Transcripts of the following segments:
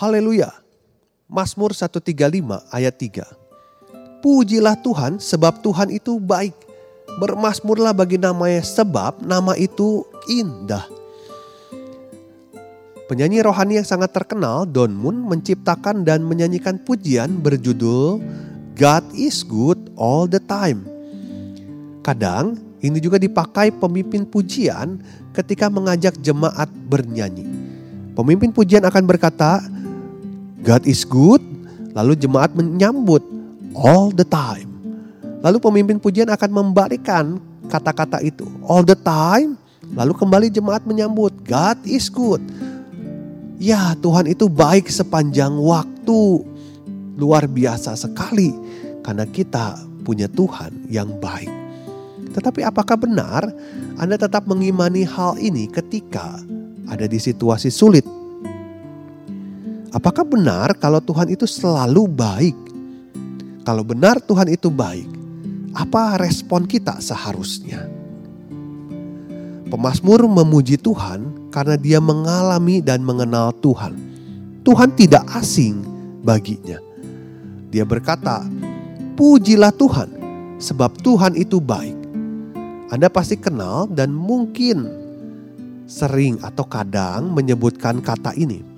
Haleluya. Mazmur 135 ayat 3. Pujilah Tuhan sebab Tuhan itu baik. Bermasmurlah bagi namanya sebab nama itu indah. Penyanyi rohani yang sangat terkenal, Don Moon, menciptakan dan menyanyikan pujian berjudul God is good all the time. Kadang ini juga dipakai pemimpin pujian ketika mengajak jemaat bernyanyi. Pemimpin pujian akan berkata, God is good, lalu jemaat menyambut all the time. Lalu pemimpin pujian akan membalikan kata-kata itu all the time, lalu kembali jemaat menyambut God is good. Ya, Tuhan itu baik sepanjang waktu. Luar biasa sekali karena kita punya Tuhan yang baik. Tetapi apakah benar Anda tetap mengimani hal ini ketika ada di situasi sulit Apakah benar kalau Tuhan itu selalu baik? Kalau benar Tuhan itu baik, apa respon kita seharusnya? Pemasmur memuji Tuhan karena dia mengalami dan mengenal Tuhan. Tuhan tidak asing baginya. Dia berkata, "Pujilah Tuhan, sebab Tuhan itu baik." Anda pasti kenal dan mungkin sering atau kadang menyebutkan kata ini.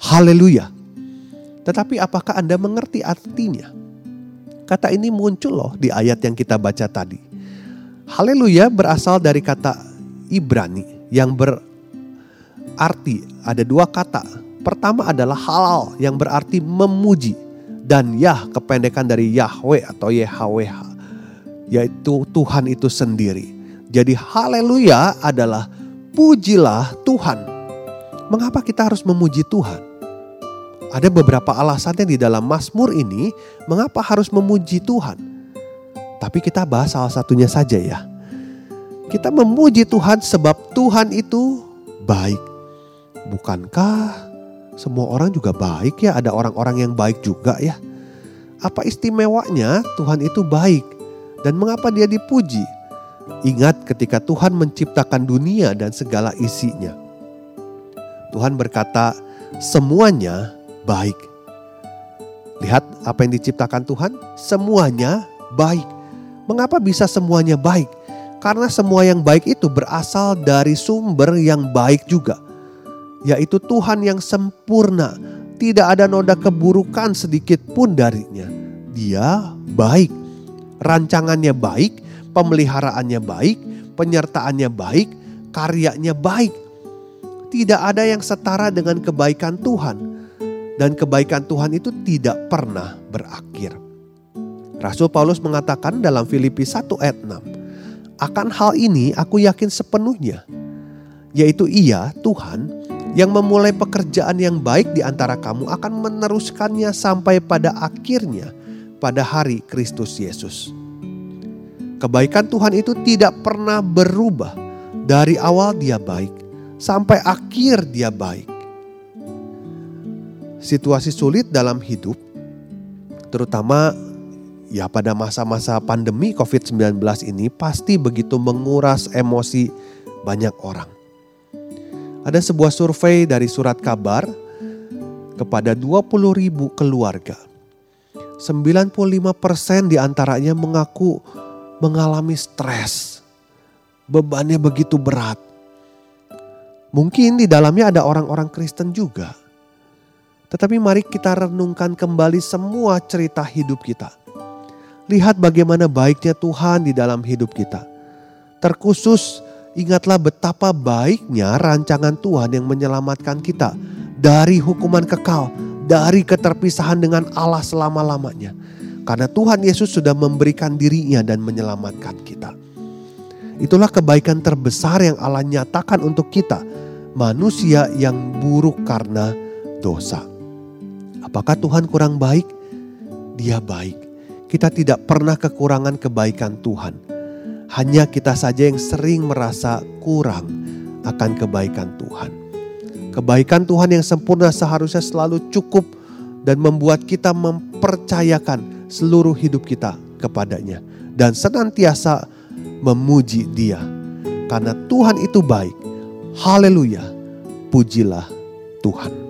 Haleluya. Tetapi apakah Anda mengerti artinya? Kata ini muncul loh di ayat yang kita baca tadi. Haleluya berasal dari kata Ibrani yang berarti ada dua kata. Pertama adalah halal yang berarti memuji dan Yah kependekan dari Yahweh atau YHWH yaitu Tuhan itu sendiri. Jadi haleluya adalah pujilah Tuhan. Mengapa kita harus memuji Tuhan? Ada beberapa alasannya di dalam Mazmur ini mengapa harus memuji Tuhan. Tapi kita bahas salah satunya saja ya. Kita memuji Tuhan sebab Tuhan itu baik. Bukankah semua orang juga baik ya? Ada orang-orang yang baik juga ya. Apa istimewanya Tuhan itu baik dan mengapa dia dipuji? Ingat ketika Tuhan menciptakan dunia dan segala isinya. Tuhan berkata, semuanya baik. Lihat apa yang diciptakan Tuhan, semuanya baik. Mengapa bisa semuanya baik? Karena semua yang baik itu berasal dari sumber yang baik juga, yaitu Tuhan yang sempurna. Tidak ada noda keburukan sedikit pun darinya. Dia baik, rancangannya baik, pemeliharaannya baik, penyertaannya baik, karyanya baik. Tidak ada yang setara dengan kebaikan Tuhan dan kebaikan Tuhan itu tidak pernah berakhir. Rasul Paulus mengatakan dalam Filipi 1 ayat 6, akan hal ini aku yakin sepenuhnya, yaitu ia Tuhan yang memulai pekerjaan yang baik di antara kamu akan meneruskannya sampai pada akhirnya pada hari Kristus Yesus. Kebaikan Tuhan itu tidak pernah berubah. Dari awal dia baik, sampai akhir dia baik situasi sulit dalam hidup, terutama ya pada masa-masa pandemi COVID-19 ini pasti begitu menguras emosi banyak orang. Ada sebuah survei dari surat kabar kepada 20 ribu keluarga. 95% di antaranya mengaku mengalami stres. Bebannya begitu berat. Mungkin di dalamnya ada orang-orang Kristen juga tetapi mari kita renungkan kembali semua cerita hidup kita. Lihat bagaimana baiknya Tuhan di dalam hidup kita. Terkhusus ingatlah betapa baiknya rancangan Tuhan yang menyelamatkan kita dari hukuman kekal, dari keterpisahan dengan Allah selama-lamanya. Karena Tuhan Yesus sudah memberikan dirinya dan menyelamatkan kita. Itulah kebaikan terbesar yang Allah nyatakan untuk kita, manusia yang buruk karena dosa. Apakah Tuhan kurang baik? Dia baik. Kita tidak pernah kekurangan kebaikan Tuhan. Hanya kita saja yang sering merasa kurang akan kebaikan Tuhan. Kebaikan Tuhan yang sempurna seharusnya selalu cukup dan membuat kita mempercayakan seluruh hidup kita kepadanya dan senantiasa memuji Dia. Karena Tuhan itu baik. Haleluya. Pujilah Tuhan.